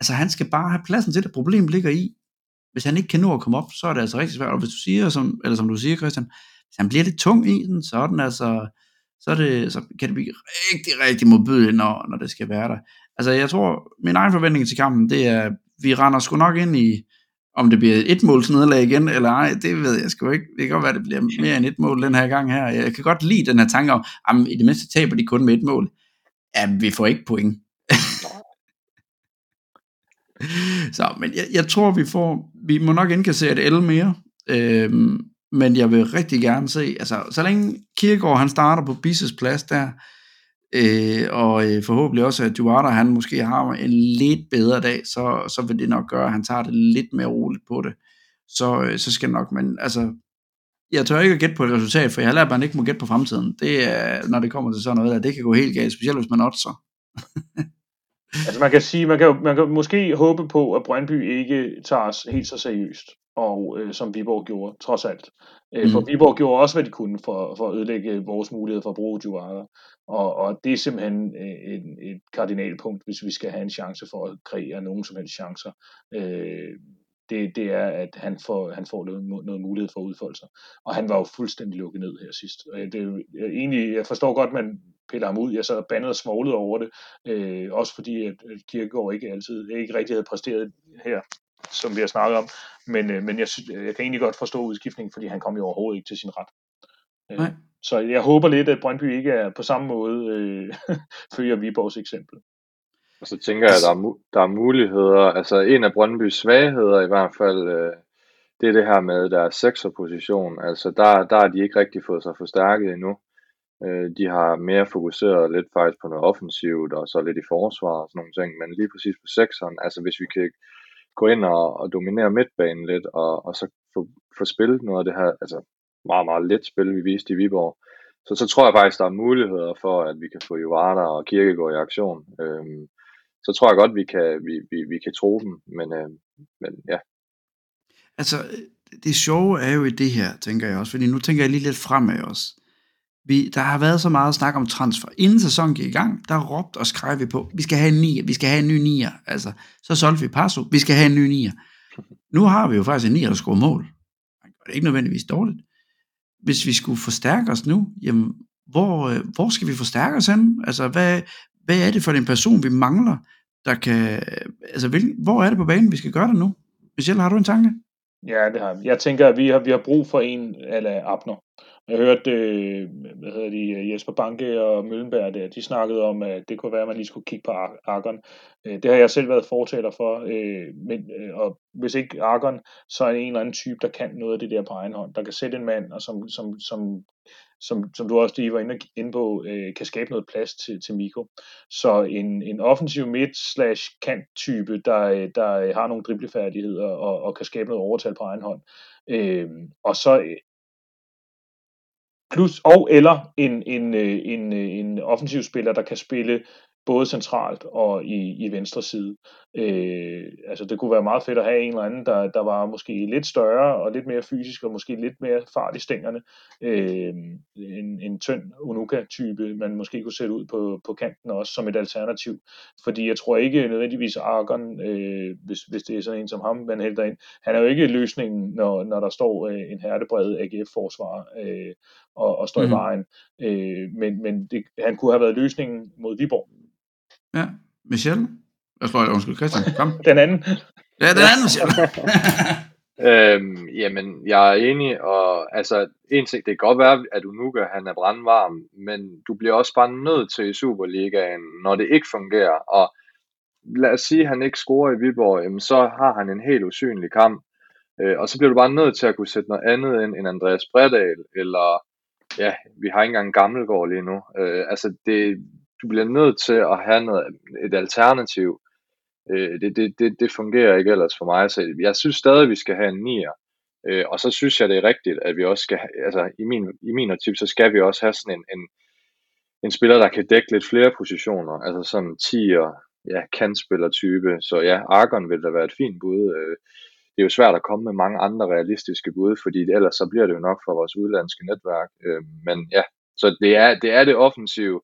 Altså, han skal bare have pladsen til det, problem ligger i. Hvis han ikke kan nå at komme op, så er det altså rigtig svært. Og hvis du siger, som, eller som du siger, Christian, hvis han bliver lidt tung i den, så er den altså, så, er det, så kan det blive rigtig, rigtig modbydeligt, når, når det skal være der. Altså, jeg tror, min egen forventning til kampen, det er, vi render sgu nok ind i, om det bliver et måls nederlag igen, eller ej, det ved jeg sgu ikke. Det kan godt være, det bliver mere end et mål den her gang her. Jeg kan godt lide den her tanke om, at i det mindste taber de kun med et mål. Ja, vi får ikke point. <laughs> så, men jeg, jeg tror, vi får, vi må nok indkassere et L mere, øhm, men jeg vil rigtig gerne se, altså, så længe Kirkegaard han starter på Bisses plads der, Øh, og øh, forhåbentlig også, at Duarte, han måske har en lidt bedre dag, så, så vil det nok gøre, at han tager det lidt mere roligt på det. Så, øh, så skal nok, men altså, jeg tør ikke at gætte på et resultat, for jeg har lært, at man ikke må gætte på fremtiden. Det er, når det kommer til sådan noget, der det kan gå helt galt, specielt hvis man oddser. <laughs> altså man kan sige, man kan, man kan måske håbe på, at Brøndby ikke tager os helt så seriøst, og øh, som Viborg gjorde, trods alt. Øh, mm. For Viborg gjorde også, hvad de kunne for, for at ødelægge vores mulighed for at bruge Juvara. Og, og det er simpelthen øh, et, et kardinalpunkt, hvis vi skal have en chance for at kreere nogen som helst chancer. Øh, det, det er, at han får, han får noget, noget mulighed for at udfolde sig. Og han var jo fuldstændig lukket ned her sidst. Og det, jeg, egentlig, jeg forstår godt, man piller ham ud. Jeg sad bandet og smålet over det. Øh, også fordi, at Kirkegaard ikke altid ikke rigtig havde præsteret her, som vi har snakket om. Men, øh, men jeg, synes, jeg kan egentlig godt forstå udskiftningen, fordi han kom jo overhovedet ikke til sin ret. Øh, Nej. Så jeg håber lidt, at Brøndby ikke er på samme måde øh, <laughs> følger Viborgs eksempel. Og så tænker jeg, at der er, der er muligheder. Altså en af Brøndbys svagheder i hvert fald, øh, det er det her med deres sekserposition. Altså der, der har de ikke rigtig fået sig forstærket endnu. Øh, de har mere fokuseret lidt faktisk på noget offensivt, og så lidt i forsvar og sådan nogle ting. Men lige præcis på sekseren, altså hvis vi kan gå ind og, og dominere midtbanen lidt, og, og så få, få spillet noget af det her, altså meget, meget let spil, vi viste i Viborg, så, så tror jeg faktisk, der er muligheder for, at vi kan få Jovada og Kirkegaard i aktion. Øhm, så tror jeg godt, vi kan, vi, vi, vi kan tro dem, men, øh, men ja. Altså, det sjove er jo i det her, tænker jeg også, fordi nu tænker jeg lige lidt fremad også. Vi, der har været så meget snak om transfer. Inden sæsonen gik i gang, der råbte og skrev vi på, vi skal have en nier, vi skal have en ny nier. Altså, så solgte vi Passo, vi skal have en ny nier. Nu har vi jo faktisk en nier, der scorer mål. Det er ikke nødvendigvis dårligt. Hvis vi skulle forstærke os nu, jamen, hvor, øh, hvor skal vi forstærke os hen? Altså, hvad, hvad er det for en person, vi mangler, der kan... Øh, altså, hvil, hvor er det på banen, vi skal gøre det nu? Michelle, har du en tanke? Ja, det har vi. Jeg tænker, at vi har, vi har brug for en eller Abner. Jeg hørte, øh, hvad hedder de, Jesper Banke og Møllenberg der, de snakkede om, at det kunne være, at man lige skulle kigge på Argon. Øh, det har jeg selv været fortaler for, øh, men, øh, og hvis ikke Argon, så er det en eller anden type, der kan noget af det der på egen hånd, der kan sætte en mand, og som, som, som som, som du også lige var inde, inde på, øh, kan skabe noget plads til, til Miko. Så en, en offensiv midt slash kant type, der, øh, der øh, har nogle driblefærdigheder og, og kan skabe noget overtal på egen hånd. Øh, og så øh, plus og eller en, en, en, en offensiv spiller, der kan spille både centralt og i, i venstre side. Øh, altså det kunne være meget fedt at have en eller anden, der, der var måske lidt større og lidt mere fysisk og måske lidt mere fart i stængerne. Øh, en, en tynd Unuka-type, man måske kunne sætte ud på, på kanten også som et alternativ. Fordi jeg tror ikke nødvendigvis Argon, øh, hvis, hvis det er sådan en som ham, man hælder ind, han er jo ikke løsningen, når, når der står øh, en hertebred AGF-forsvar øh, og, og står mm. i vejen. Øh, men men det, han kunne have været løsningen mod Viborg. Ja, Michelle? Jeg tror, undskyld, Christian, kom. <laughs> den anden. Ja, den anden, Michelle. <laughs> øhm, jamen, jeg er enig, og altså, en ting, det kan godt være, at Unuka, han er brandvarm, men du bliver også bare nødt til i Superligaen, når det ikke fungerer, og lad os sige, at han ikke scorer i Viborg, jamen, så har han en helt usynlig kamp, øh, og så bliver du bare nødt til at kunne sætte noget andet ind end Andreas Bredal, eller ja, vi har ikke engang Gammelgaard lige nu. Øh, altså, det, du bliver nødt til at have noget, et alternativ. Øh, det, det, det, det fungerer ikke ellers for mig. Så jeg synes stadig, at vi skal have en nier. Øh, og så synes jeg, det er rigtigt, at vi også skal, have, altså i min, i min optik, så skal vi også have sådan en, en, en spiller, der kan dække lidt flere positioner. Altså sådan 10'er, ja, kantspiller type. Så ja, Argon vil da være et fint bud. Øh, det er jo svært at komme med mange andre realistiske bud, fordi ellers så bliver det jo nok for vores udlandske netværk. Øh, men ja, så det er det, er det offensive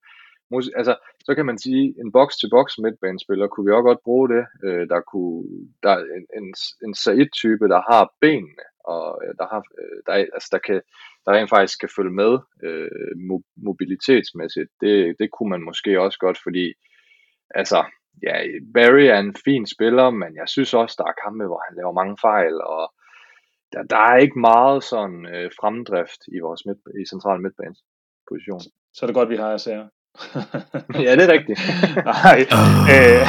altså, så kan man sige, en box-til-box midtbanespiller, kunne vi også godt bruge det. Øh, der kunne, der er en, en, en Said-type, der har benene, og øh, der, har, øh, der, altså, der, kan, der rent faktisk kan følge med øh, mobilitetsmæssigt. Det, det kunne man måske også godt, fordi altså, ja, Barry er en fin spiller, men jeg synes også, der er kampe, hvor han laver mange fejl, og der, der er ikke meget sådan øh, fremdrift i vores midt, i central midtbanes position. Så er det godt, vi har SR ja, det er rigtigt. Nej. Øh,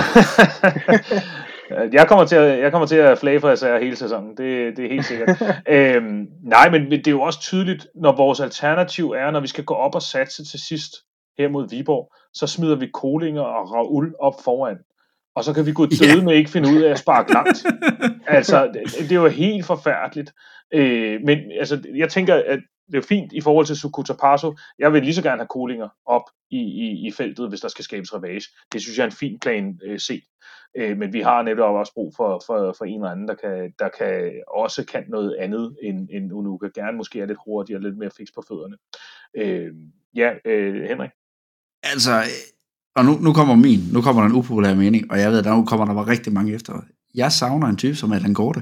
jeg, kommer til at, jeg kommer til at flage for SR hele sæsonen, det, det er helt sikkert. øhm, nej, men det er jo også tydeligt, når vores alternativ er, når vi skal gå op og satse til sidst, her mod Viborg, så smider vi Kolinger og Raul op foran. Og så kan vi gå døde med ikke finde ud af at sparke langt. altså, det, det var helt forfærdeligt. Øh, men altså, jeg tænker, at det er fint i forhold til Sukuta Paso. Jeg vil lige så gerne have Kolinger op i, i, i feltet, hvis der skal skabes ravage. Det synes jeg er en fin plan øh, set. Øh, men vi har netop også brug for, for, for en eller anden, der kan, der kan også kan noget andet end, end Unuka. Gerne måske er lidt hurtigere, lidt mere fix på fødderne. Øh, ja, øh, Henrik? Altså, og nu, nu kommer min, nu kommer der en upopulær mening, og jeg ved, at der nu kommer der var rigtig mange efter. Jeg savner en type som Allan Gorte.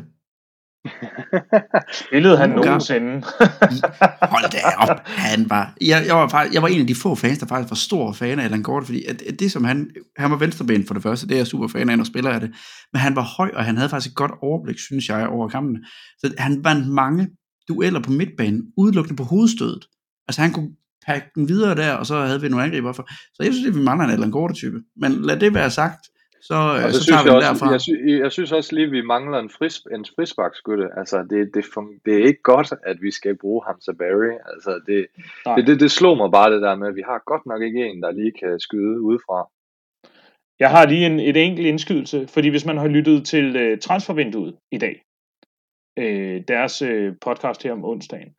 <laughs> Spillede han nogensinde? <laughs> Hold da op, han var, jeg, jeg, var faktisk, jeg var en af de få fans, der faktisk var stor fan af Alan Gorte, fordi at, at det som han, han var venstreben for det første, det er jeg super fan af, når spiller af det, men han var høj, og han havde faktisk et godt overblik, synes jeg, over kampen. Så han vandt mange dueller på midtbanen, udelukkende på hovedstødet. Altså han kunne pakke den videre der, og så havde vi nogle angriber for. Så jeg synes, at vi mangler en Alan Gorte-type. Men lad det være sagt, så, og så, så tager vi den også, derfra. Jeg, sy, jeg synes også lige, at vi mangler en, fris, en frisbakskytte. Altså, det, det, det er ikke godt, at vi skal bruge Hamza Barry. Altså, det, det, det, det slår mig bare det der med, at vi har godt nok ikke en, der lige kan skyde udefra. Jeg har lige en, et enkelt indskydelse, fordi hvis man har lyttet til uh, transfervinduet i dag, uh, deres uh, podcast her om onsdagen,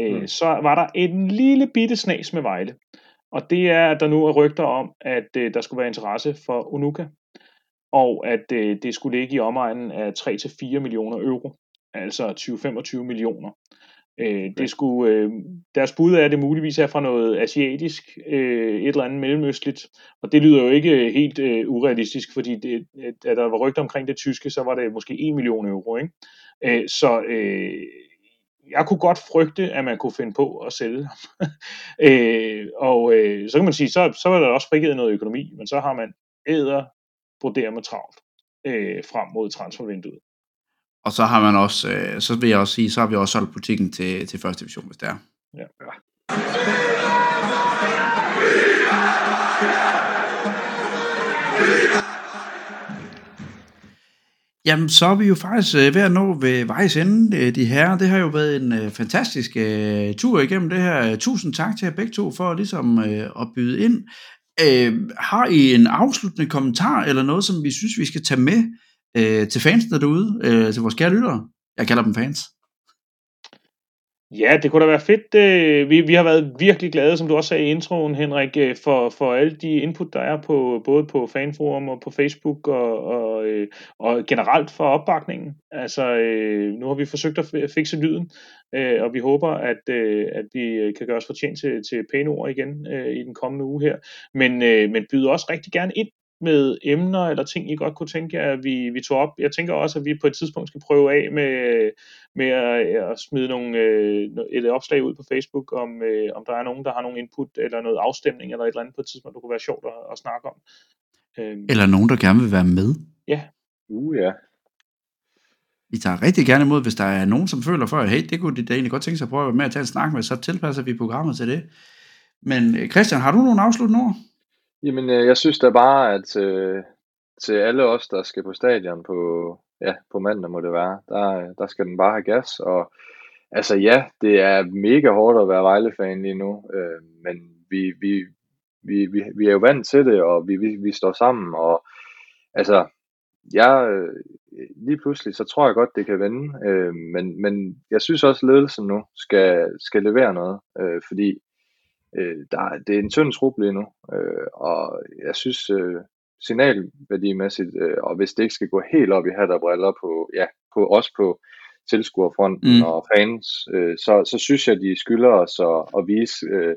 uh, mm. så var der en lille bitte snas med Vejle. Og det er, at der nu er rygter om, at uh, der skulle være interesse for Unuka og at øh, det skulle ligge i omegnen af 3-4 millioner euro, altså 20-25 millioner. Øh, det skulle, øh, deres bud er, at det muligvis er fra noget asiatisk, øh, et eller andet mellemøstligt, og det lyder jo ikke helt øh, urealistisk, fordi det, at der var rygter omkring det tyske, så var det måske 1 million euro. Ikke? Øh, så øh, jeg kunne godt frygte, at man kunne finde på at sælge ham. <laughs> øh, og øh, så kan man sige, så, så var der også frigivet noget økonomi, men så har man æder brodere med travlt øh, frem mod transfervinduet. Og så har man også, øh, så vil jeg også sige, så har vi også solgt butikken til, til første division, hvis det er. Ja. ja. Jamen, så er vi jo faktisk øh, ved at nå ved vejs ende, øh, de her. Det har jo været en øh, fantastisk øh, tur igennem det her. Tusind tak til jer begge to for ligesom øh, at byde ind. Øh, har I en afsluttende kommentar, eller noget, som vi synes, vi skal tage med øh, til fansene derude, øh, til vores kære lyttere? Jeg kalder dem fans. Ja, det kunne da være fedt. Øh, vi, vi har været virkelig glade, som du også sagde i introen, Henrik, øh, for, for alle de input, der er på både på fanforum og på Facebook og, og, øh, og generelt for opbakningen. Altså, øh, nu har vi forsøgt at fikse lyden, øh, og vi håber, at, øh, at vi kan gøre os fortjent til, til pæne ord igen i den kommende uge her. Men, men byder også rigtig gerne ind med emner eller ting, I godt kunne tænke jer, at vi, vi tog op. Jeg tænker også, at vi på et tidspunkt skal prøve af med, med at, at smide nogle, øh, et opslag ud på Facebook, om, øh, om der er nogen, der har nogen input eller noget afstemning eller et eller andet på et tidspunkt, der kunne være sjovt at, at snakke om. Øhm. Eller nogen, der gerne vil være med. Ja. Uh, ja. Vi tager rigtig gerne imod, hvis der er nogen, som føler for, at hey, det kunne de da egentlig godt tænke sig at prøve at være med at tage en snak med, så tilpasser vi programmet til det. Men øh, Christian, har du nogle afsluttende ord? Jamen, øh, jeg synes da bare, at øh, til alle os, der skal på stadion på, ja, på mandag må det være, der, øh, der skal den bare have gas. Og altså ja, det er mega hårdt at være Vejle-fan lige nu, øh, men vi, vi, vi, vi, vi er jo vant til det, og vi, vi, vi står sammen, og altså, jeg, øh, lige pludselig, så tror jeg godt, det kan vende, øh, men, men jeg synes også, at ledelsen nu skal, skal levere noget, øh, fordi øh, der, det er en tynd trup lige nu, øh, og jeg synes øh, signalværdimæssigt, øh, og hvis det ikke skal gå helt op i hat og briller på, ja, på os på tilskuerfronten mm. og fans, øh, så, så synes jeg, de skylder os at, at vise øh,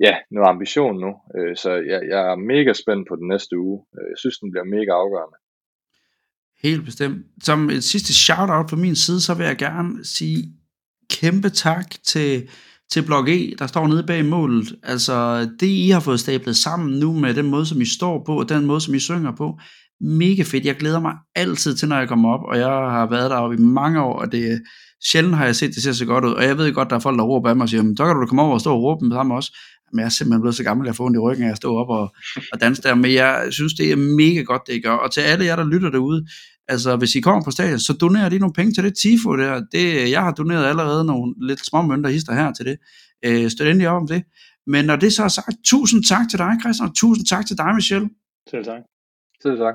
ja, noget ambition nu. Øh, så jeg, jeg er mega spændt på den næste uge. Øh, jeg synes, den bliver mega afgørende. Helt bestemt. Som et sidste shout-out fra min side, så vil jeg gerne sige kæmpe tak til til blok E, der står nede bag målet. Altså, det I har fået stablet sammen nu med den måde, som I står på, og den måde, som I synger på, mega fedt. Jeg glæder mig altid til, når jeg kommer op, og jeg har været deroppe i mange år, og det sjældent har jeg set, det ser så godt ud. Og jeg ved godt, der er folk, der råber af mig og siger, så kan du komme over og stå og råbe med sammen også. Men jeg er simpelthen blevet så gammel, at jeg får ondt i ryggen, at jeg står op og, og danser der. Men jeg synes, det er mega godt, det I gør. Og til alle jer, der lytter derude, Altså, hvis I kommer på stadion, så donerer lige nogle penge til det tifo der. Det, jeg har doneret allerede nogle lidt små mønter hister her til det. Øh, støt endelig op om det. Men når det så er sagt, tusind tak til dig, Christian, og tusind tak til dig, Michelle. Selv tak. Selv tak.